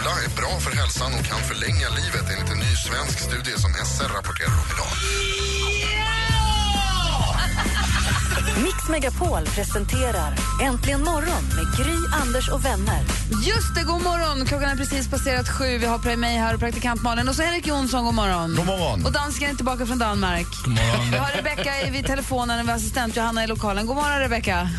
Cola är bra för hälsan och kan förlänga livet enligt en ny svensk studie som SR rapporterar om idag. Mix Megapol presenterar Äntligen morgon med Gry, Anders och vänner. Just det, god morgon. Klockan är precis passerat sju. Vi har mig här och praktikant Malin. Och så Henrik Jonsson, god morgon. God morgon. Och dansken är tillbaka från Danmark. God morgon. Vi har Rebecka vid telefonen och assistent Johanna i lokalen. God morgon, Rebecka.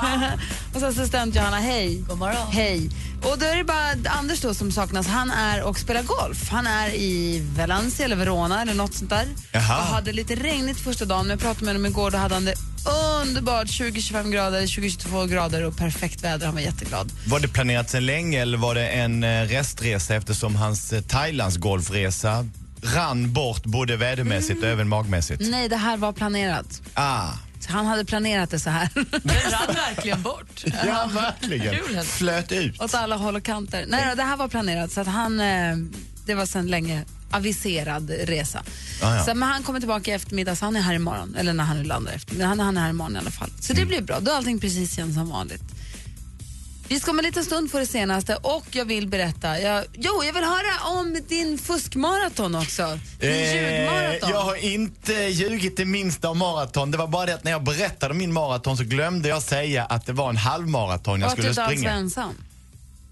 och så assistent Johanna, hej. God morgon. Hej. Och då är det bara Anders då som saknas. Han är och spelar golf. Han är i Valencia eller Verona eller något sånt där. Jaha. Och hade lite regnigt första dagen, men jag pratade med honom igår. Då hade han det underbart. 20-25 grader, 20-22 grader och perfekt väder. Han var jätteglad. Var det planerat sedan länge eller var det en eh, restresa eftersom hans eh, Thailands golfresa rann bort både vädermässigt och även magmässigt? Nej, det här var planerat. Ah, Han hade planerat det så här. Den rann verkligen bort. ja verkligen. Flöt ut. Åt alla håll och kanter. Nej, det här var planerat. Så att han, eh, det var sedan länge aviserad resa. Ah, ja. så, men han kommer tillbaka i eftermiddag, så han är här imorgon. Eller när han nu landar efter. Men han, han är här imorgon i alla fall. Så Mm. det blir bra. Då är allting precis igen som vanligt. Vi ska om en liten stund få det senaste och jag vill berätta. Jag, jo, jag vill höra om din fuskmaraton också. Din ljugmaraton. Eh, jag har inte ljugit det minsta om maraton. Det var bara det att när jag berättade om min maraton så glömde jag säga att det var en halvmaraton jag och att du skulle inte alls var springa. ensam.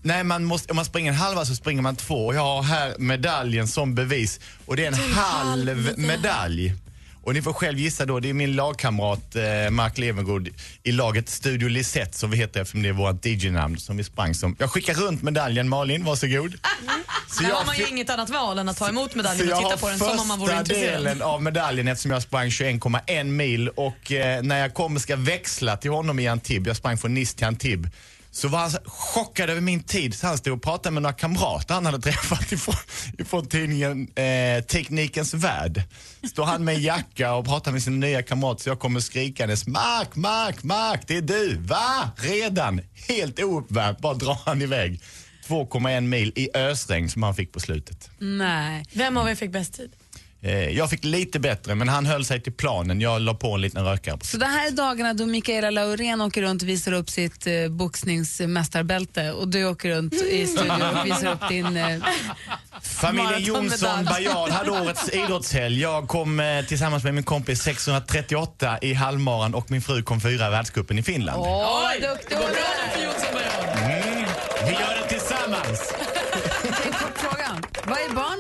Nej, man måste, om man springer en halva så springer man två. Jag har här medaljen som bevis. Och det är en halv medalj. Och ni får själv gissa då, det är min lagkamrat eh, Mark Levengood i laget Studio Lisette som vi heter eftersom det är vårt DJ-namn som vi sprang som. Jag skickar runt medaljen, Malin, varsågod. Så Där jag har man ju inget annat val än att ta emot medaljen och jag titta har på den som om man vore första intresserad. delen av medaljen eftersom jag sprang 21,1 mil och eh, när jag kommer ska växla till honom i Antibes, jag sprang från Nice till Antibes, så var han chockad över min tid så han stod och pratade med några kamrater han hade träffat ifrån, ifrån tidningen eh, Teknikens Värld. Står han med en jacka och pratar med sin nya kamrat så jag kommer skrikandes Mark, Mark, Mark, det är du, va? Redan? Helt ouppvärmt, bara drar han iväg. 2,1 mil i ösregn som han fick på slutet. Nej. Vem av er fick bäst tid? Eh, Jag fick lite bättre, men han höll sig till planen. Jag la på en liten rökare. Så det här är dagarna då Mikaela Laurén åker runt och visar upp sitt eh, boxningsmästarbälte och du åker runt i studion och visar upp din... Eh, Familjen Jonsson. Bajard hade årets idrottshelg. Jag kom eh, tillsammans med min kompis 638 i halvmaran och min fru kom fyra i världscupen i Finland. Åh, vad duktig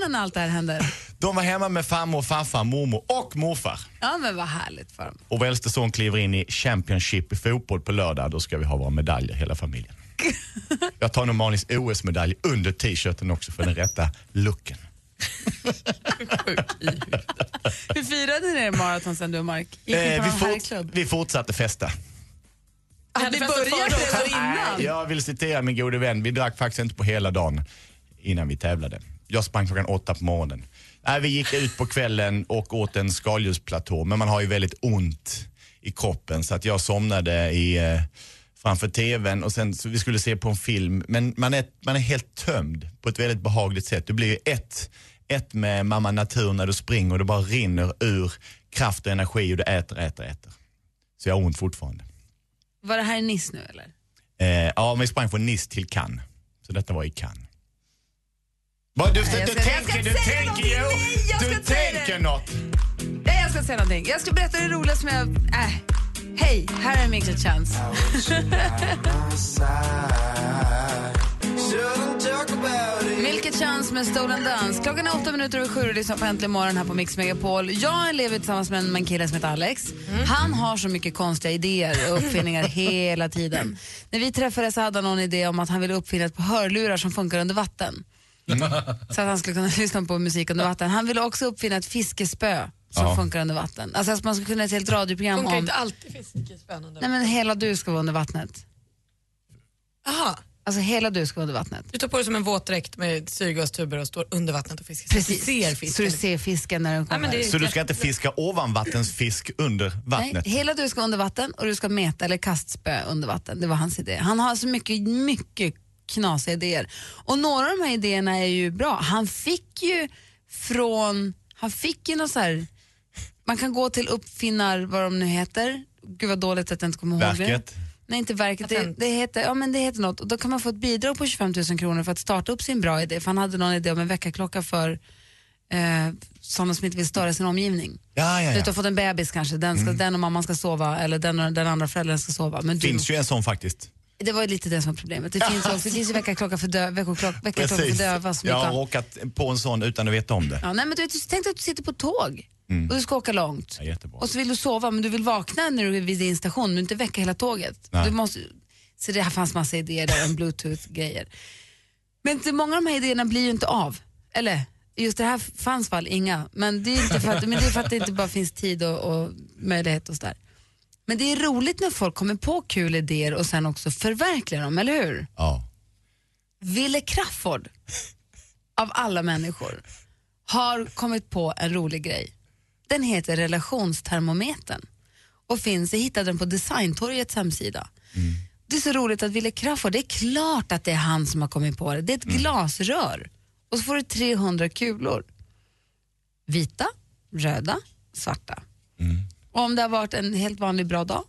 barnen när allt det här händer? De var hemma med farmor, farfar, mormor och morfar. Ja, men vad härligt för dem. Och vår äldste son kliver in i Championship i fotboll på lördag. Då ska vi ha våra medaljer, hela familjen. Jag tar nog Malins OS-medalj under t-shirten också för den rätta looken. Hur firade ni er maraton sen du och Mark? Gick ni Eh, vi, fort, vi fortsatte festa. Ah, hade ni började redan innan? Jag vill citera min gode vän. Vi drack faktiskt inte på hela dagen innan vi tävlade. Jag sprang klockan åtta på morgonen. Nej, vi gick ut på kvällen och åt en skaldjursplatå, men man har ju väldigt ont i kroppen så att jag somnade i, eh, framför tvn och sen så vi skulle se på en film. Men man är, man är helt tömd på ett väldigt behagligt sätt. Du blir ju ett, ett med mamma natur när du springer och det bara rinner ur kraft och energi och du äter, äter, äter. Så jag har ont fortfarande. Var det här i Nice nu eller? Eh, ja, vi sprang från Nice till Cannes. Så detta var i Cannes. Vad, du, Nej, du, ska- jag tänker, du tänker ju, du tänker det. något. Nej, jag ska säga någonting. Jag ska berätta det roliga som jag... Äh. Hej, här är Mixed Chance. Milky Chance med Stolen Dance. Klockan är åtta minuter över sju och lyssnar på Äntligen morgon här på Mix Megapol. Jag lever tillsammans med en, kille som heter Alex. Han har så mycket konstiga idéer och uppfinningar hela tiden. När vi träffades så hade han någon idé om att han ville uppfinna ett par hörlurar som funkar under vatten. Så att han skulle kunna lyssna på musik under vatten. Han ville också uppfinna ett fiskespö som Ja. funkar under vatten. Alltså att man skulle kunna ha ett helt radioprogram Funkar om... inte alltid fiskespön under Nej men hela du ska vara under vattnet. Aha. Alltså hela du ska vara under vattnet. Du tar på dig som en våtdräkt med syrgastuber och står under vattnet och fiskar. Så att du ser Så fisken. du ser fisken när den Ja, kommer. är Så du ska inte fiska ovanvattensfisk under Nej, vattnet? hela du ska vara under vatten och du ska meta eller kastspö under vatten. Det var hans idé. Han har så mycket, mycket knasiga idéer. Och några av de här idéerna är ju bra. Han fick ju från, han fick ju något så här, man kan gå till uppfinnar, vad de nu heter. Gud vad dåligt att jag inte kommer ihåg det. Nej, inte verket. Det, det, heter, ja, men det heter något. Och då kan man få ett bidrag på 25 000 kronor för att starta upp sin bra idé. För han hade någon idé om en väckarklocka för eh, sådana som inte vill störa sin omgivning. Ja, ja, Du har ja. fått en bebis kanske, den, ska, den och mamman ska sova eller den och den andra föräldern ska sova. Men du, finns ju en sån faktiskt. Det var lite det som var problemet. Det finns, också, det finns ju väckarklocka för, dö, väckarklocka, väckarklocka för döva. Som Jag har råkat på en sån utan att veta om det. Ja, nej, men du, vet, du tänkte att du sitter på tåg och du ska åka långt. Ja. Och så vill du sova men du vill vakna när du är vid din station men inte väcka hela tåget. Nej. Du måste, så det här fanns massa idéer där om bluetooth-grejer. Men många av de här idéerna blir ju inte av. Eller just det här fanns fall inga. Men det är, inte för att, men det är för att det inte bara finns tid och, och möjlighet och sådär. Men det är roligt när folk kommer på kul idéer och sen också förverkligar dem, eller hur? Ja. Ville Crafoord, av alla människor, har kommit på en rolig grej. Den heter relationstermometern och finns, jag hittade den på Designtorgets hemsida. Det är så roligt att Ville Crafoord, det är klart att det är han som har kommit på det. Det är ett glasrör och så får du 300 kulor. Vita, röda, svarta. Och om det har varit en helt vanlig bra dag,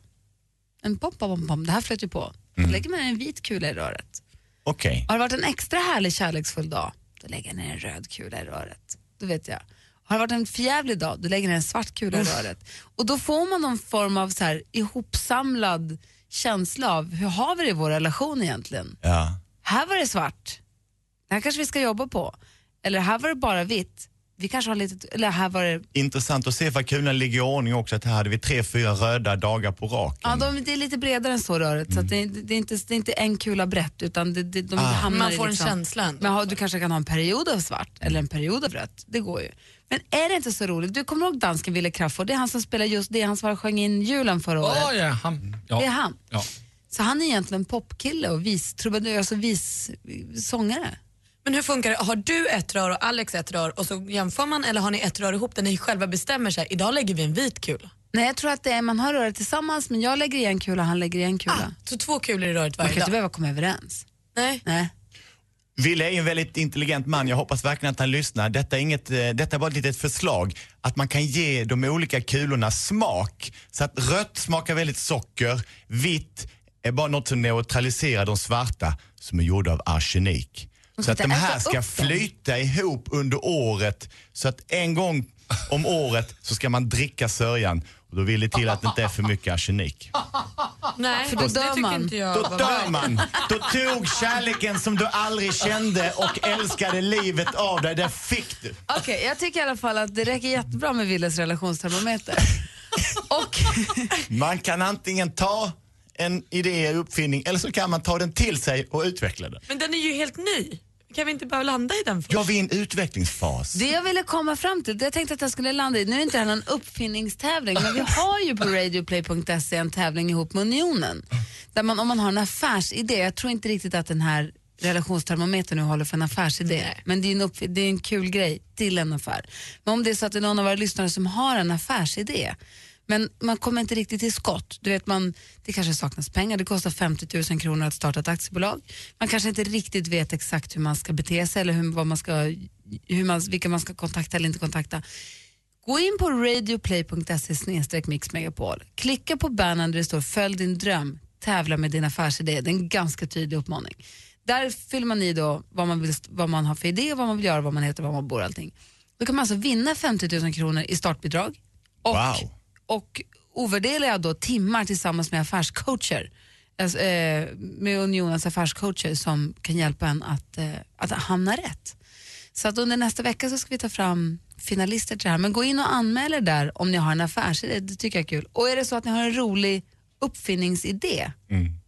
en pom, pom, pom, det här flöt ju på. Då lägger man en vit kula i röret. Okej. Har det varit en extra härlig kärleksfull dag, då lägger jag ner en röd kula i röret. Då vet jag. Har det varit en förjävlig dag, då lägger jag ner en svart kula i röret. Och då får man någon form av så här ihopsamlad känsla av hur har vi det i vår relation egentligen? Ja. Här var det svart, det här kanske vi ska jobba på. Eller här var det bara vitt, vi kanske har lite, eller här var det Intressant att se för kulan ligger i ordning också. Att här hade vi tre, fyra röda dagar på raken. Ja, de, det är lite bredare än så röret, så att det, det, är inte, det är inte en kula brett utan det, det, de hamnar Man i får en liksom, känsla ändå. Men har, du kanske kan ha en period av svart eller en period av rött, det går ju. Men är det inte så roligt? Du kommer ihåg dansken Wille Crafoord, det är han som spelar just det, han som sjöng in julen förra året. Åh ja, han. Ja. Det är han. Ja. Så han är egentligen popkille och vis, trubadur, alltså vis sångare. Men hur funkar det? Har du ett rör och Alex ett rör och så jämför man eller har ni ett rör ihop där ni själva bestämmer sig? Idag lägger vi en vit kula. Nej, jag tror att det är, man har röret tillsammans men jag lägger i en kula, han lägger i en kula. Ah, så två kulor i röret man varje kan inte dag? behöva komma överens. Nej. Nej. Ville är en väldigt intelligent man. Jag hoppas verkligen att han lyssnar. Detta är, inget, eh, detta är bara ett litet förslag. Att man kan ge de olika kulorna smak. Så att rött smakar väldigt socker, vitt är bara något som neutraliserar de svarta som är gjorda av arsenik. Så att de här ska flyta ihop under året. Så att en gång om året så ska man dricka sörjan. Och då vill det till att det inte är för mycket arsenik. Nej, För då dör man. Inte jag Då dör man. Då tog kärleken som du aldrig kände och älskade livet av dig. Det fick du. Okej, jag tycker i alla fall att det räcker jättebra med Willes relationstermometer. och Man kan antingen ta en idé, uppfinning, eller så kan man ta den till sig och utveckla den. Men den är ju helt ny. Kan vi inte bara landa i den först? Jag vill en utvecklingsfas. det jag ville komma fram till, det jag tänkte att jag skulle landa i, nu är det inte här någon uppfinningstävling, men vi har ju på radioplay.se en tävling ihop med Unionen. Där man, om man har en affärsidé, jag tror inte riktigt att den här relationstermometern nu håller för en affärsidé, men det är, en upp, det är en kul grej till en affär. Men om det är så att det är någon av våra lyssnare som har en affärsidé, men man kommer inte riktigt till skott. Du vet, man, det kanske saknas pengar, det kostar 50 000 kronor att starta ett aktiebolag. Man kanske inte riktigt vet exakt hur man ska bete sig eller hur, vad man ska, hur man, vilka man ska kontakta eller inte kontakta. Gå in på radioplay.se mixmegapol. Klicka på bannern där det står följ din dröm, tävla med din affärsidé. Det är en ganska tydlig uppmaning. Där fyller man i då vad man, vill, vad man har för idé, vad man vill göra, vad man heter, var man bor och allting. Då kan man alltså vinna 50 000 kronor i startbidrag och, Wow och ovärderliga då timmar tillsammans med affärscoacher. Alltså, eh, med Unionens affärscoacher som kan hjälpa en att, eh, att hamna rätt. Så att under nästa vecka så ska vi ta fram finalister till det här. Men gå in och anmäl er där om ni har en affärsidé, det tycker jag är kul. Och är det så att ni har en rolig uppfinningsidé,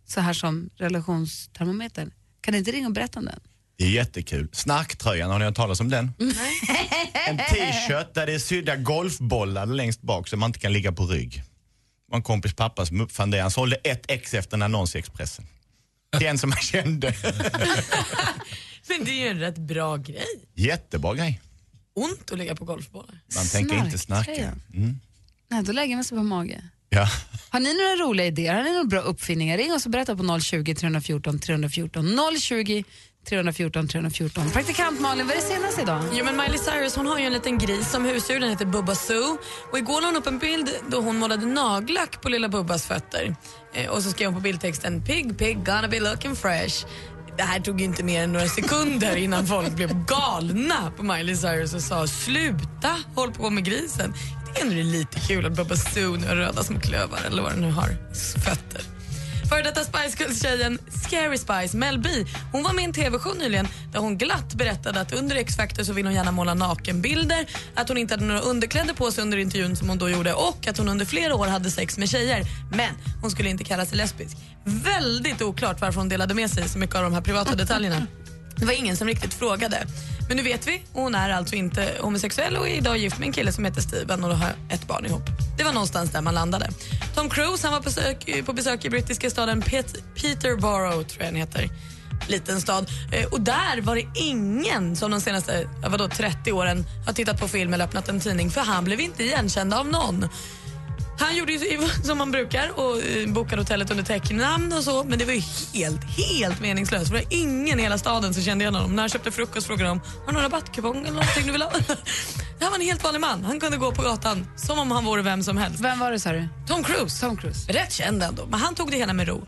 så här som relationstermometern, kan ni inte ringa och berätta om den? Det är jättekul. Snarktröjan, har ni hört talas om den? En t-shirt där det är sydda golfbollar längst bak så man inte kan ligga på rygg. Det var en kompis pappa som uppfann det. Han sålde ett ex efter en annons i Expressen. till en som jag kände. Men det är ju en rätt bra grej. Jättebra grej. Ont att ligga på golfbollar. Man tänker inte snarka. Snarktröja. Mm. Nej, då lägger man sig på mage. Ja. Har ni några roliga idéer? Har ni några bra uppfinningar? Ring oss och berätta på 020 314 314. 020 314 314. Praktikant Malin, vad är det senaste idag? Jo, men Miley Cyrus hon har ju en liten gris som husdjur, den heter Bubba Sue. Och igår la hon upp en bild då hon målade nagellack på lilla Bubbas fötter. Eh, och så skrev hon på bildtexten Pig, pig, gonna be looking fresh. Det här tog inte mer än några sekunder innan folk blev galna på Miley Cyrus och sa sluta håll på med grisen. Det är ändå det är lite kul att Bubba Sue nu har röda små klövar eller vad den nu har, fötter. Före detta Spice Girls-tjejen Scary Spice, Mel B, hon var med i en tv-show nyligen där hon glatt berättade att under X-Factor så vill hon gärna måla nakenbilder, att hon inte hade några underkläder på sig under intervjun som hon då gjorde och att hon under flera år hade sex med tjejer. Men hon skulle inte kalla sig lesbisk. Väldigt oklart varför hon delade med sig så mycket av de här privata detaljerna. Det var ingen som riktigt frågade. Men nu vet vi. Hon är alltså inte homosexuell och är idag gift med en kille som heter Steven och har ett barn ihop. Det var någonstans där man landade. Tom Cruise han var på besök, på besök i brittiska staden Pet, Peterborough, tror jag den heter. Liten stad. Eh, och där var det ingen som de senaste eh, vadå, 30 åren har tittat på film eller öppnat en tidning för han blev inte igenkänd av någon. Han gjorde ju som man brukar och eh, bokade hotellet under täcknamn och så men det var ju helt, helt meningslöst. För det var ingen i hela staden som kände igen honom. När han köpte frukost frågade de har du någon rabattkupong eller någonting du vill ha? Här var en helt vanlig man. Han kunde gå på gatan som om han vore vem som helst. Vem var det sa du? Tom Cruise. Tom Cruise. Rätt känd ändå, men han tog det hela med ro.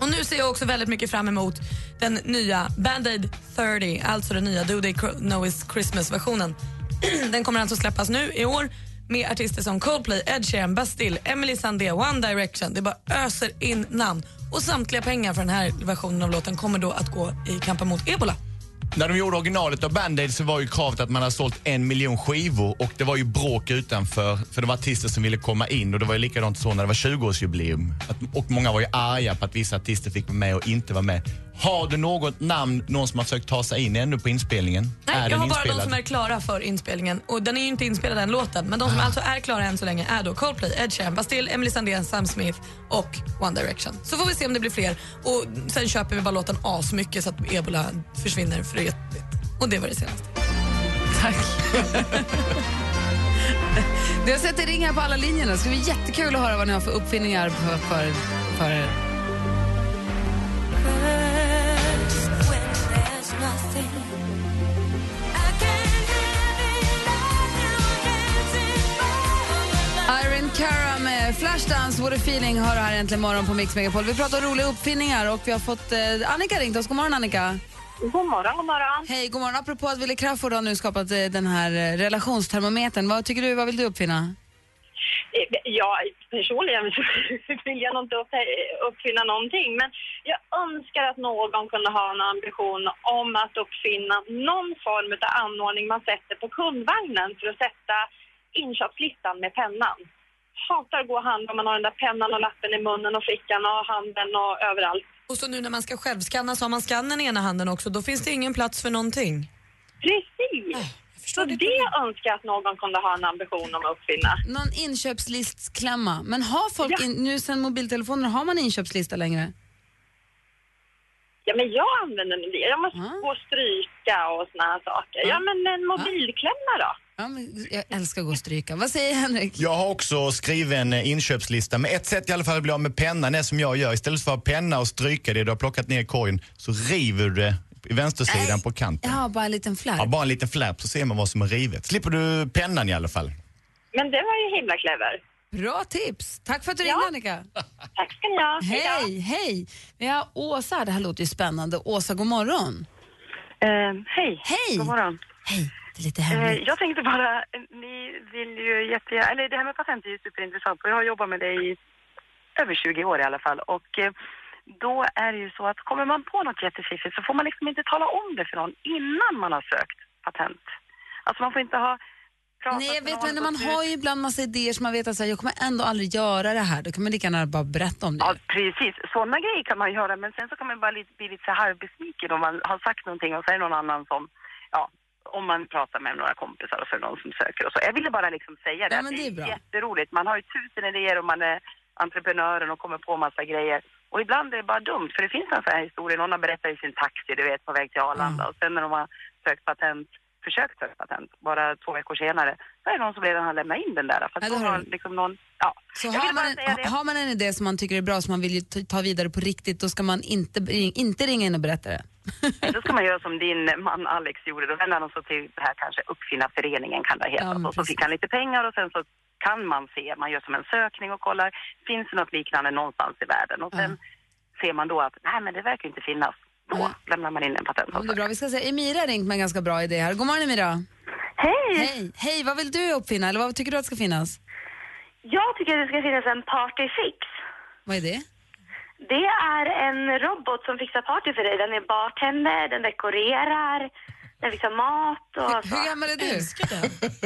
Och nu ser jag också väldigt mycket fram emot den nya Band-Aid 30, alltså den nya Do They Know It's Christmas-versionen. den kommer alltså släppas nu i år med artister som Coldplay, Ed Sheeran, Bastille, Emily Sandé, One Direction. Det bara öser in namn. Och samtliga pengar för den här versionen av låten kommer då att gå i kampen mot ebola. När de gjorde originalet av Band-Aid så var ju kravet att man hade sålt en miljon skivor och det var ju bråk utanför för det var artister som ville komma in och det var ju likadant så när det var 20-årsjubileum. Att- Och många var ju arga på att vissa artister fick vara med och inte vara med. Har du något namn, någon som har försökt ta sig in ännu på inspelningen? Nej, är jag har bara de inspelad? som är klara för inspelningen. Och Den är ju inte inspelad den låten, men de som alltså är klara än så länge är då Coldplay, Ed Sheeran, Bastille, Emily Sandé, Sam Smith och One Direction. Så får vi se om det blir fler. Och Sen köper vi bara låten asmycket så att ebola försvinner för evigt. Och det var det senaste. Tack. Du har sett det ring här på alla linjerna. Det ska bli jättekul att höra vad ni har för uppfinningar för, för, för er. Irene Cara med Flashdance, What a feeling, hör här äntligen morgon på Mix Megapol. Vi pratar om roliga uppfinningar och vi har fått eh, Annika ringt oss. God morgon Annika. God morgon, god morgon. Hej, god morgon. Apropå att Wille Crafoord har nu skapat eh, den här eh, relationstermometern. Vad tycker du, vad vill du uppfinna? Eh, Ja, personligen vill jag nog inte upp, uppfinna någonting, men jag önskar att någon kunde ha en ambition om att uppfinna någon form av anordning man sätter på kundvagnen för att sätta inköpslistan med pennan. Hatar att gå och handla om man har den där pennan och lappen i munnen och fickan och handen och överallt. Och så nu när man ska självskanna så har man skannen i ena handen också. Då finns det ingen plats för någonting. Precis! Så det önskar jag att någon kunde ha en ambition om att uppfinna. Någon inköpslistklämma. Men har folk, Ja. in, nu sen mobiltelefoner, har man inköpslista längre? Ja, men jag använder det. Jag måste gå och stryka och såna här saker. Ja, men en mobilklämma då? Ja, men jag älskar att gå och stryka. Vad säger Henrik? Jag har också skrivit en eh, inköpslista, men ett sätt i alla fall att bli av med pennan är som jag gör. Istället för att penna och stryka det du har plockat ner i korgen så river du det i vänstersidan på kanten. Har bara en liten flärp. Ja, bara en liten flärp så ser man vad som är rivet. Slipper du pennan i alla fall. Men det var ju himla clever. Bra tips! Tack för att du ringde Annika. Tack ska ni ha. Hej, hej! Vi har Åsa, det här låter ju spännande. Åsa, god morgon. Eh, hej. Hej. God morgon. Hej. Det är lite Eh, hemligt. jag tänkte bara, ni vill ju jättegärna, eller det här med patent är ju superintressant och jag har jobbat med det i över 20 år i alla fall och eh, då är det ju så att kommer man på något jättefiffigt så får man liksom inte tala om det för någon innan man har sökt patent. Alltså man får inte ha Nej, jag vet, men man har ut- ju ibland massa idéer som man vet att så här, jag kommer ändå aldrig göra det här. Då kan man lika gärna bara berätta om det. Ja, precis. Sådana grejer kan man göra, men sen så kan man bara bli lite så här halvbesviken om man har sagt någonting och så är det någon annan som, ja, om man pratar med några kompisar och så är det någon som söker och så. Jag ville bara liksom säga det. Ja, men det är bra. jätteroligt. Man har ju tusen idéer och man är entreprenören och kommer på massa grejer. Och ibland är det bara dumt, för det finns en sån här historia, någon har berättat i sin taxi, du vet, på väg till Arlanda och sen när de har sökt patent, försökt söka patent, bara två veckor senare, så är det någon som redan har lämnat in den där. För då det har liksom någon, ja. Så har man, en, det. har man en idé som man tycker är bra, som man vill ta vidare på riktigt, då ska man inte, inte ringa in och berätta det. Då ska man göra som din man Alex gjorde. Då vände han sig till det här kanske Uppfinnarföreningen kan det heta. Ja, och så fick han lite pengar och sen så kan man se, man gör som en sökning och kollar, finns det något liknande någonstans i världen? Och sen ser man då att, nej men det verkar inte finnas. Då lämnar man in en Ja, det är patentansökan. bra. Vi ska säga, Emira har ringt med en ganska bra idé här. God morgon Emira. Hej! Hej! Hej, vad vill du uppfinna eller vad tycker du att ska finnas? Jag tycker att det ska finnas en partyfix. Vad är det? Det är en robot som fixar party för dig. Den är bartender, den dekorerar, den fixar mat och så. Hur gammal är du? Älskar den.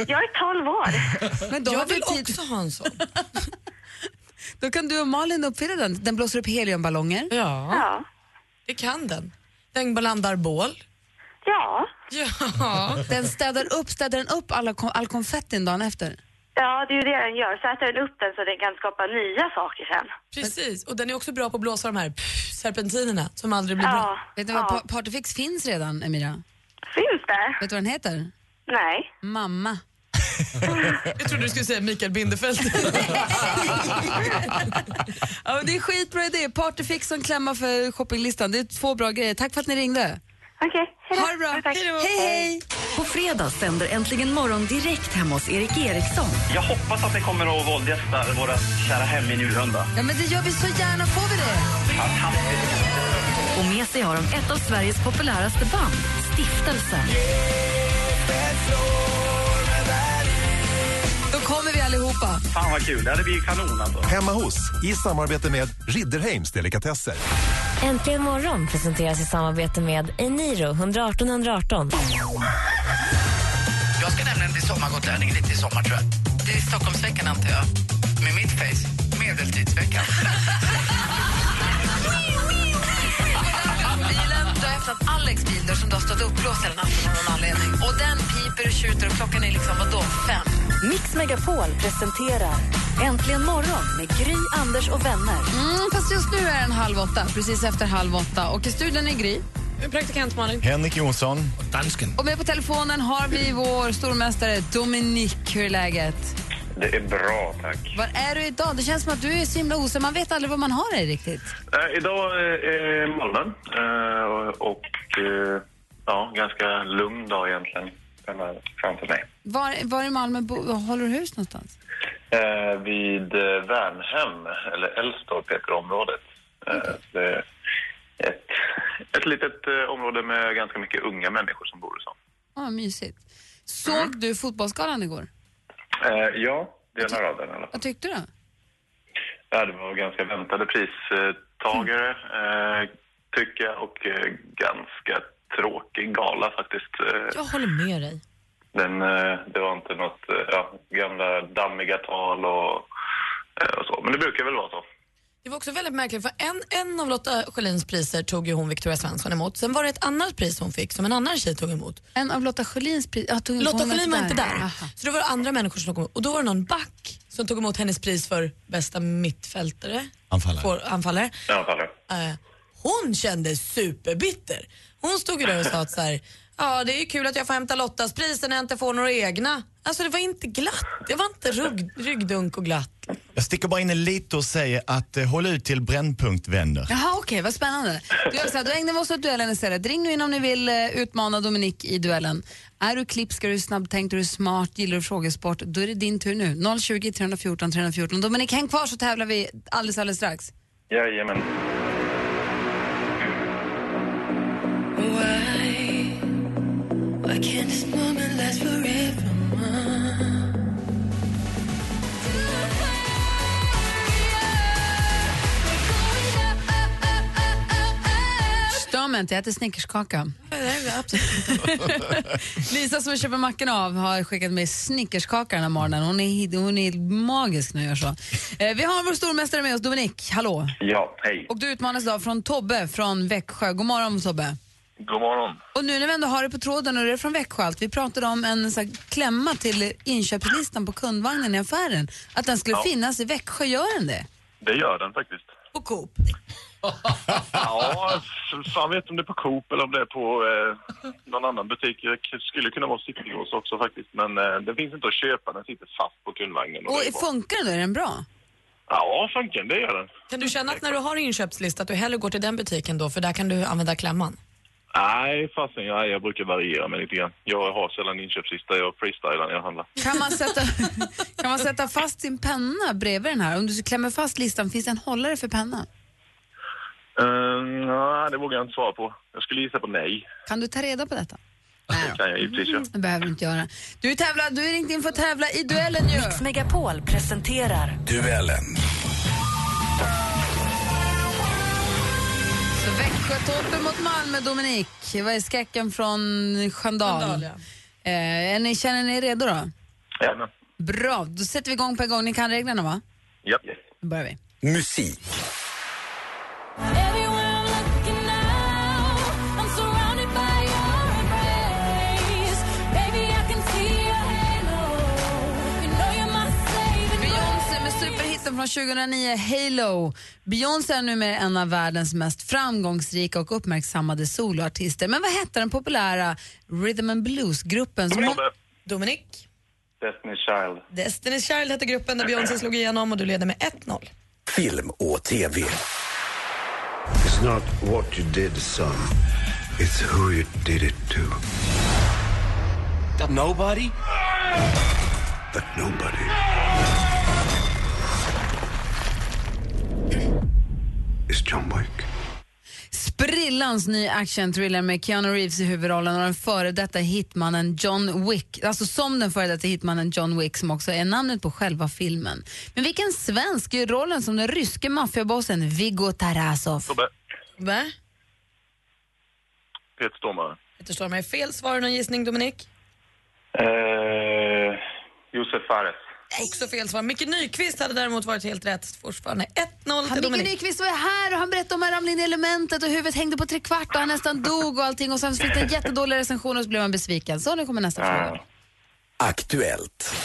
Jag är 12 år. Men då, har Jag vi vill tid. också ha en sån. då kan du och Malin uppfinna den. Den blåser upp heliumballonger. Ja, Ja. det kan den. Den blandar bål. Ja. Ja. Den städar upp, städar den upp alla, kon- all konfettin dagen efter. Ja, det är ju det den gör. Så äter den upp den så den kan skapa nya saker sen. Precis, och den är också bra på att blåsa de här pff, serpentinerna som aldrig blir bra. Ja. Vet du vad ja. Pa- Partyfix finns redan, Emira? Finns det? Vet du vad den heter? Nej. Mamma. Jag trodde du skulle säga Mikael Bindefeld. Ja, det är skitbra idé. Partyfix som klämma för shoppinglistan. Det är två bra grejer. Tack för att ni ringde. Okej, hej då. Ha det bra. Tack. Hej, hej! På fredag sänder Äntligen morgon direkt hemma hos Erik Eriksson. Jag hoppas att ni kommer att våldgästa våra kära hem i Njurunda. Ja, men det gör vi så gärna. Får vi det? Och med sig har de ett av Sveriges populäraste band, Stiftelsen. Då kommer vi allihopa. Fan vad kul, det hade blivit kanon alltså. Hemma hos, i samarbete med Ridderheims Delikatesser. Äntligen morgon presenteras i samarbete med Eniro 118 118. Jag ska nämligen bli sommargotlänning lite i sommar tror jag. Det är Stockholmsveckan antar jag. Med mitt face, medeltidsveckan. Öppnat Alex bil som du har stått uppblåst hela natten av någon anledning. Och den piper och tjuter och klockan är liksom, vadå, fem? Mix Megapol presenterar Äntligen morgon med Gry, Anders och vänner. Mm, fast just nu är den halv åtta, precis efter halv åtta. Och i studion är Gry. Praktikant Malin. Henrik Jonsson. Dansken. Och med på telefonen har vi vår stormästare Dominique. Hur är läget? Det är bra, tack. Var är du idag? Det känns som att du är så himla osäker. Man vet aldrig var man har dig riktigt. Eh, idag är Malmö eh, och eh, ja, ganska lugn dag egentligen framför mig. Var, var i Malmö bo, håller du hus någonstans? Eh, vid eh, Värnhem, eller Älvstorp heter området. Eh, det är ett, ett litet eh, område med ganska mycket unga människor som bor och så. Ja, mysigt. Såg du Fotbollsgalan igår? Eh, ja, delar av den i alla fall. Vad tyckte du? Ja, det var ganska väntade pristagare, eh, tycker jag, och eh, ganska tråkig gala faktiskt. Eh, Jag håller med dig. den, eh, det var inte något, eh, ja, gamla dammiga tal och, och så, men det brukar väl vara så. Det var också väldigt märkligt för en, en av Lotta Schelins priser tog ju hon Victoria Svensson emot. Sen var det ett annat pris hon fick som en annan tjej tog emot. En av Lotta Schelins pris? Ja, tog- Lotta Schelin var inte där. Aha. Så då var det andra människor som tog emot. Och då var det någon back som tog emot hennes pris för bästa mittfältare. Anfallare. Får, anfallare. Ja, faller. Eh, hon kände superbitter. Hon stod ju där och sa att så här, ja det är ju kul att jag får hämta Lottas priser när jag inte får några egna. Alltså det var inte glatt, det var inte rygg, ryggdunk och glatt. Jag sticker bara in lite och säger att eh, håll ut till brännpunkt, vänner. Jaha, okej, vad spännande. Du, här, då ägnar vi oss åt duellen istället. Ring nu in om ni vill eh, utmana Dominik i duellen. Är du klipsk, är du snabbtänkt, är du smart, gillar du frågesport, då är det din tur nu. 020 314 314. Dominik, häng kvar så tävlar vi alldeles, alldeles strax. Jajamän. Stör mig inte, jag äter snickerskaka. Lisa som vi köper mackorna av har skickat med snickerskaka den här morgonen. Hon är, hon är magisk när jag gör så. Eh, vi har vår stormästare med oss, Dominik. Hallå! Ja, hej. Och du utmanas idag från Tobbe från Växjö. God morgon Tobbe. God morgon. Och nu när vi ändå har det på tråden och det är från Växjö allt. Vi pratade om en så här, klämma till inköpslistan på kundvagnen i affären. Att den skulle Ja. finnas i Växjö, gör den det? Det gör den faktiskt. På Coop. Ja, fan vet om det är på Coop eller om det är på eh, någon annan butik. Det skulle kunna vara Citygross också faktiskt. Men eh, den finns inte att köpa, den sitter fast på kundvagnen. Och Och funkar den då? Är den bra? Ja, funkar det gör den. Kan du känna att när du har inköpslista att du hellre går till den butiken då, för där kan du använda klämman? Nej, fasen, ja, jag brukar variera mig lite grann. Jag har sällan inköpslista, jag freestylar när jag handlar. Kan man, sätta, kan man sätta fast sin penna bredvid den här? Om du klämmer fast listan, finns det en hållare för pennan? Uh, nej, det vågar jag inte svara på. Jag skulle gissa på nej. Kan du ta reda på detta? Det kan jag givetvis göra. Det behöver du inte göra. Du, tävlar, du är ringt in för att tävla i duellen ju. Mix Megapol presenterar Duellen. Så Växjö-Torpen mot Malmö, Dominik. Vad är skräcken från Sköndal? Sköndal, ja. eh, är ni, känner ni er redo då? Jajamän. Bra, då sätter vi igång på en gång. Ni kan reglerna va? Japp. Då börjar vi. Musik. Superhitten från 2009, Halo. Beyoncé är numera en av världens mest framgångsrika och uppmärksammade soloartister. Men vad hette den populära rhythm and blues-gruppen? Som hon... Dominik? Destiny's Child. Destiny's Child hette gruppen där Beyoncé slog igenom och du leder med 1-0. Film och TV. It's not what you did, son. It's who you did it to. That nobody? That nobody. Is John Wick. Sprillans ny action-thriller med Keanu Reeves i huvudrollen och den före detta hitmannen John Wick. Alltså som den före detta hitmannen John Wick som också är namnet på själva filmen. Men vilken svensk gör rollen som den ryske maffiabossen Viggo Tarasov? Tobbe. Va? Peter Stormare. Peter Stormare är fel. Svarar du någon gissning, Dominik? Eh, Josef Fares. Också fel svar. Micke Nyqvist hade däremot varit helt rätt. Fortfarande 1-0 till Han Micke Dominik. Nyqvist var här och han berättade om att han ramlade in i elementet och huvudet hängde på tre kvart och han nästan dog och allting och sen fick han en jättedålig recension och så blev han besviken. Så nu kommer nästa fråga. Aktuellt.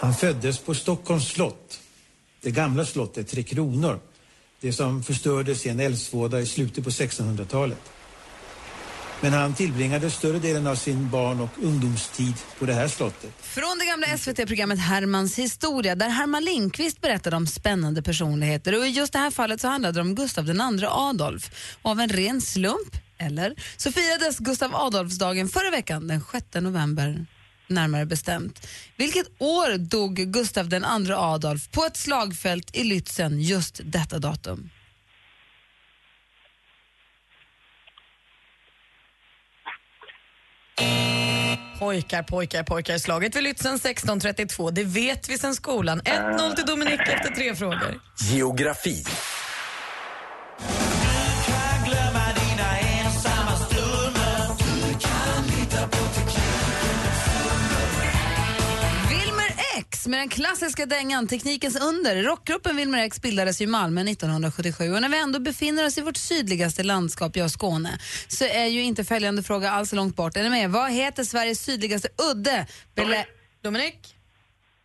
Han föddes på Stockholms slott. Det gamla slottet Tre Kronor. Det som förstördes i en eldsvåda i slutet på 1600-talet. Men han tillbringade större delen av sin barn och ungdomstid på det här slottet. Från det gamla SVT-programmet Hermans historia där Herman Lindqvist berättade om spännande personligheter och i just det här fallet så handlade det om Gustav II Adolf. Och av en ren slump, eller, så firades Gustav Adolfsdagen förra veckan den 6 november närmare bestämt. Vilket år dog Gustav II Adolf på ett slagfält i Lützen just detta datum? Pojkar, pojkar, pojkar. Slaget vid Lützen 1632. Det vet vi sen skolan. 1-0 till Dominik efter tre frågor. Geografi. Med den klassiska dängan Teknikens under. Rockgruppen Wilmer X bildades i Malmö 1977 och när vi ändå befinner oss i vårt sydligaste landskap, jag Skåne, så är ju inte följande fråga alls långt bort. Är ni med? Vad heter Sveriges sydligaste udde? Belä- Dominik?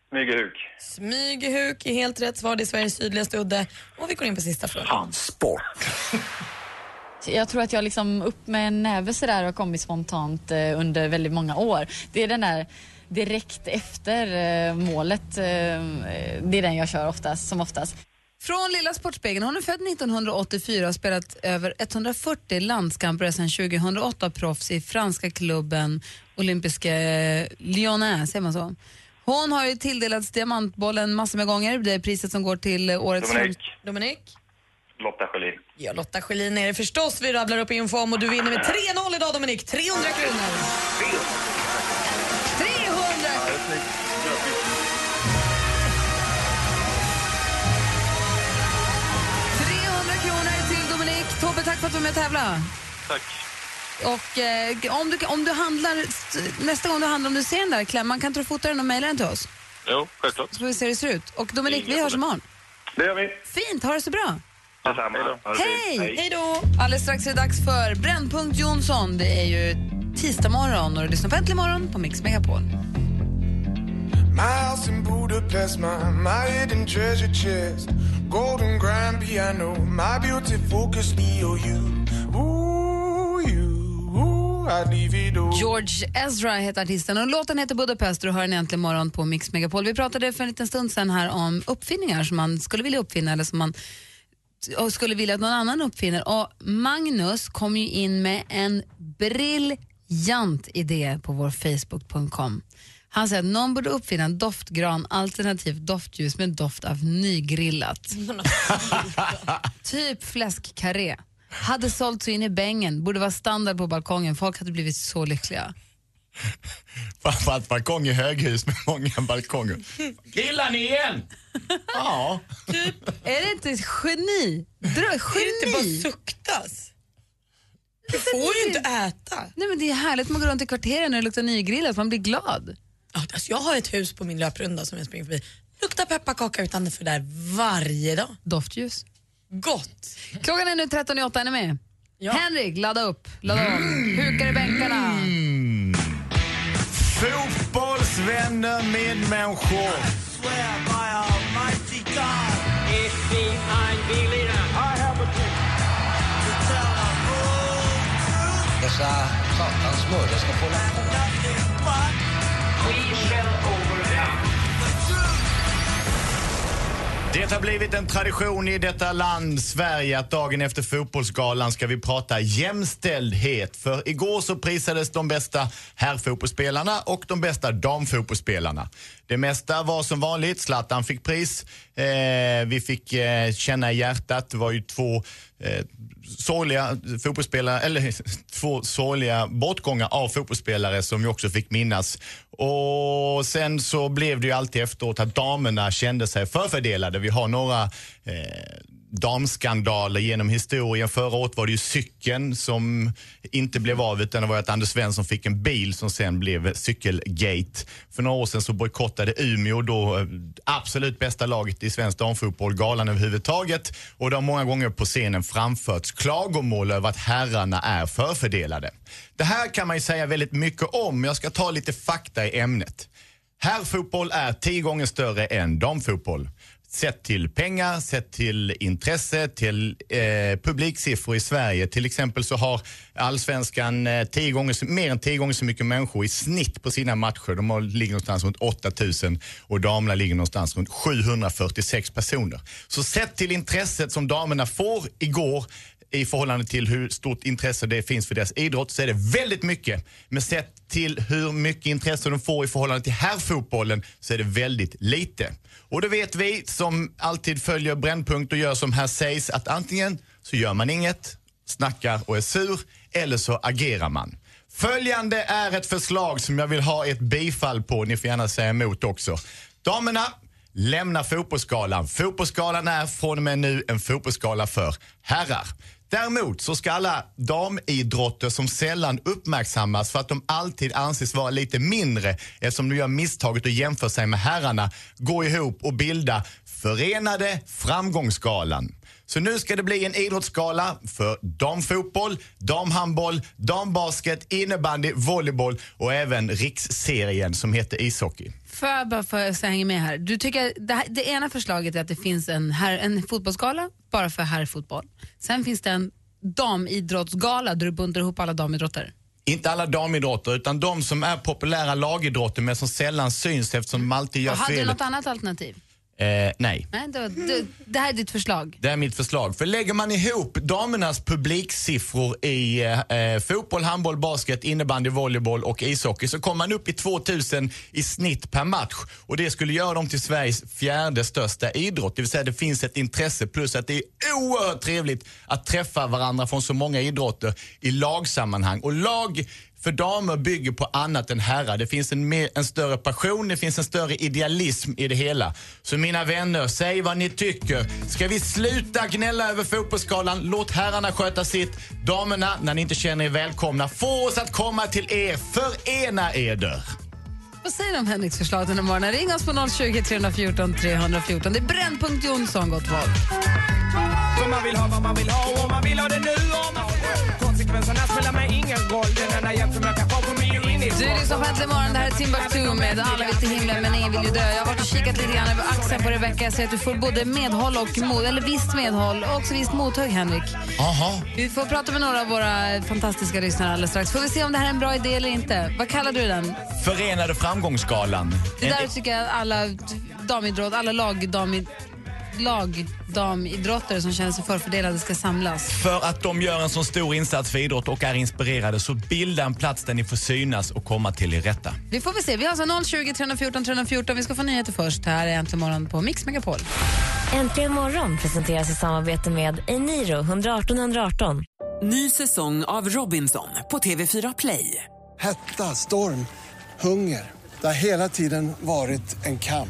Smygehuk. Smygehuk är helt rätt svar. Det är Sveriges sydligaste udde. Och vi går in på sista frågan. Sport. Jag tror att jag liksom upp med en näve sådär har kommit spontant eh, under väldigt många år. Det är den där direkt efter eh, målet, eh, det är den jag kör oftast, som oftast. Från Lilla Sportspegeln. Hon är född 1984 och har spelat över 140 landskamper sedan 2008 proffs i franska klubben Olympiska Lyonnais, säger man så? Hon har ju tilldelats Diamantbollen massor med gånger. Det är priset som går till årets... Dominik. Dominik? Lotta Schelin. Ja, Lotta Schelin är det förstås. Vi rabblar upp info om och du vinner med 3-0 idag Dominik. 300 kronor. 300! kronor till Dominik. Tobbe, tack för att du var med och tävla. Tack. Och eh, om, du, om du handlar, nästa gång du handlar, om du ser den där klämman, kan inte du fota den och mejla den till oss? Jo, självklart. Så får vi se hur det ser ut. Och Dominik, Inga vi hörs imorgon. Det gör vi. Fint, ha det så bra. Detsamma. Hej! Hej då! Alldeles strax är det dags för Brännpunkt Jonsson. Det är ju tisdag morgon och du lyssnar på Äntligen morgon på Mix Megapol. My house in Budapest, my, my hidden treasure chest. golden grand piano, my beauty focus EOU. Ooh, you, ooh, leave it all. George Ezra heter artisten och låten heter Budapest och du hör den äntligen morgon på Mix Megapol. Vi pratade för en liten stund sedan här om uppfinningar som man skulle vilja uppfinna eller som man och skulle vilja att någon annan uppfinner. Och Magnus kom ju in med en briljant idé på vår Facebook.com. Han säger att någon borde uppfinna en doftgran alternativt doftljus med doft av nygrillat. typ fläskkarré. Hade sålt så in i bängen, borde vara standard på balkongen. Folk hade blivit så lyckliga. Framförallt balkong i höghus med många balkonger. Grillar ni igen? Ja. Är det inte ett geni? Drö, geni? Är det inte bara suktas? Du får ju inte äta. Nej, men det är härligt man går runt i kvarteren och det luktar nygrillat, man blir glad. Ja, Alltså jag har ett hus på min löprunda som jag springer förbi. Luktar pepparkaka utanför där varje dag. Doftljus. Gott. Klockan är nu 13.08, är ni med? Henrik, ladda upp, ladda om. Hukar i bänkarna. Mm. Fotbollsvänner, medmänniskor. Dessa satans mördare ska få på. Det har blivit en tradition i detta land, Sverige, att dagen efter fotbollsgalan ska vi prata jämställdhet. För igår så prisades de bästa herrfotbollsspelarna och de bästa damfotbollsspelarna. Det mesta var som vanligt, Zlatan fick pris. Eh, vi fick eh, känna i hjärtat, det var ju två eh, sorgliga fotbollsspelare, eller två sorgliga bortgångar av fotbollsspelare som vi också fick minnas. Och sen så blev det ju alltid efteråt att damerna kände sig förfördelade. Vi har några eh, damskandaler genom historien. Förra året var det ju cykeln som inte blev av utan det var att Anders Svensson fick en bil som sen blev cykelgate. För några år sedan så bojkottade Umeå då eh, absolut bästa laget i svensk damfotboll, galan överhuvudtaget. Och det har många gånger på scenen framförts klagomål över att herrarna är förfördelade. Det här kan man ju säga väldigt mycket om. Jag ska ta lite fakta i ämnet. Herrfotboll är tio gånger större än damfotboll. Sett till pengar, sett till intresse, till eh, publiksiffror i Sverige. Till exempel så har allsvenskan eh, tio gånger, så- mer än tio gånger så mycket människor i snitt på sina matcher. De har, ligger någonstans runt 8000 och damerna ligger någonstans runt 746 personer. Så sett till intresset som damerna får igår i förhållande till hur stort intresse det finns för deras idrott så är det väldigt mycket. Men sett till hur mycket intresse de får i förhållande till herrfotbollen så är det väldigt lite. Och det vet vi som alltid följer Brännpunkt och gör som här sägs att antingen så gör man inget, snackar och är sur eller så agerar man. Följande är ett förslag som jag vill ha ett bifall på. Ni får gärna säga emot också. Damerna, lämna fotbollsskalan. Fotbollsskalan är från och med nu en fotbollsskala för herrar. Däremot så ska alla damidrotter som sällan uppmärksammas för att de alltid anses vara lite mindre eftersom de gör misstaget att jämföra sig med herrarna gå ihop och bilda Förenade Framgångsgalan. Så nu ska det bli en idrottsgala för damfotboll, damhandboll, dambasket, innebandy, volleyboll och även riksserien som heter ishockey. Får jag bara för jag hänger med här. Du tycker det, här, det ena förslaget är att det finns en, här, en fotbollsgala bara för herrfotboll. Sen finns det en damidrottsgala där du buntar ihop alla damidrotter. Inte alla damidrotter utan de som är populära lagidrotter men som sällan syns eftersom de alltid gör Och hade du fel. något annat alternativ? Eh, nej. Nej, det, var- det, det här är ditt förslag. Det är mitt förslag. För lägger man ihop damernas publiksiffror i eh, fotboll, handboll, basket, innebandy, volleyboll och ishockey så kommer man upp i 2000 i snitt per match. Och det skulle göra dem till Sveriges fjärde största idrott. Det vill säga det finns ett intresse plus att det är oerhört trevligt att träffa varandra från så många idrotter i lagsammanhang. Och lag för damer bygger på annat än herrar. Det finns en, mer, en större passion, det finns en större idealism i det hela. Så mina vänner, säg vad ni tycker. Ska vi sluta gnälla över fotbollsskalan? Låt herrarna sköta sitt. Damerna, när ni inte känner er välkomna, få oss att komma till er. Förena eder. Vad säger du om Henriks förslag den här morgonen? Ring oss på 020 314 314. Det är Brännpunkt Jonsson, gott folk. För man vill ha vad man vill ha och man vill ha det nu och man Konsekvenserna spelar mig ingen roll Den enda hjälp som jag kan få in i Du lyssnar på Äntligen morgon. Det här är Timbuktu med Alla vill till himlen men ingen vill ju dö. Jag har varit och kikat lite grann över axeln på Rebecca. Jag ser att du får både medhåll och mod, eller visst medhåll och också visst mothugg, Henrik. Aha. Vi får prata med några av våra fantastiska lyssnare alldeles strax. Får vi se om det här är en bra idé eller inte. Vad kallar du den? Förenade framgångsgalan. Det där tycker jag alla damidrott, alla lagdamid, lagdamidrottare som känner sig förfördelade ska samlas. För att de gör en så stor insats för idrott och är inspirerade så bilda en plats där ni får synas och komma till er rätta. Vi får väl se. Vi har alltså 020 314 314. Vi ska få nyheter först. Här är Äntligen morgon på Mix Megapol. Äntligen morgon presenteras i samarbete med Eniro 118 118. Ny säsong av Robinson på TV4 Play. Hetta, storm, hunger. Det har hela tiden varit en kamp.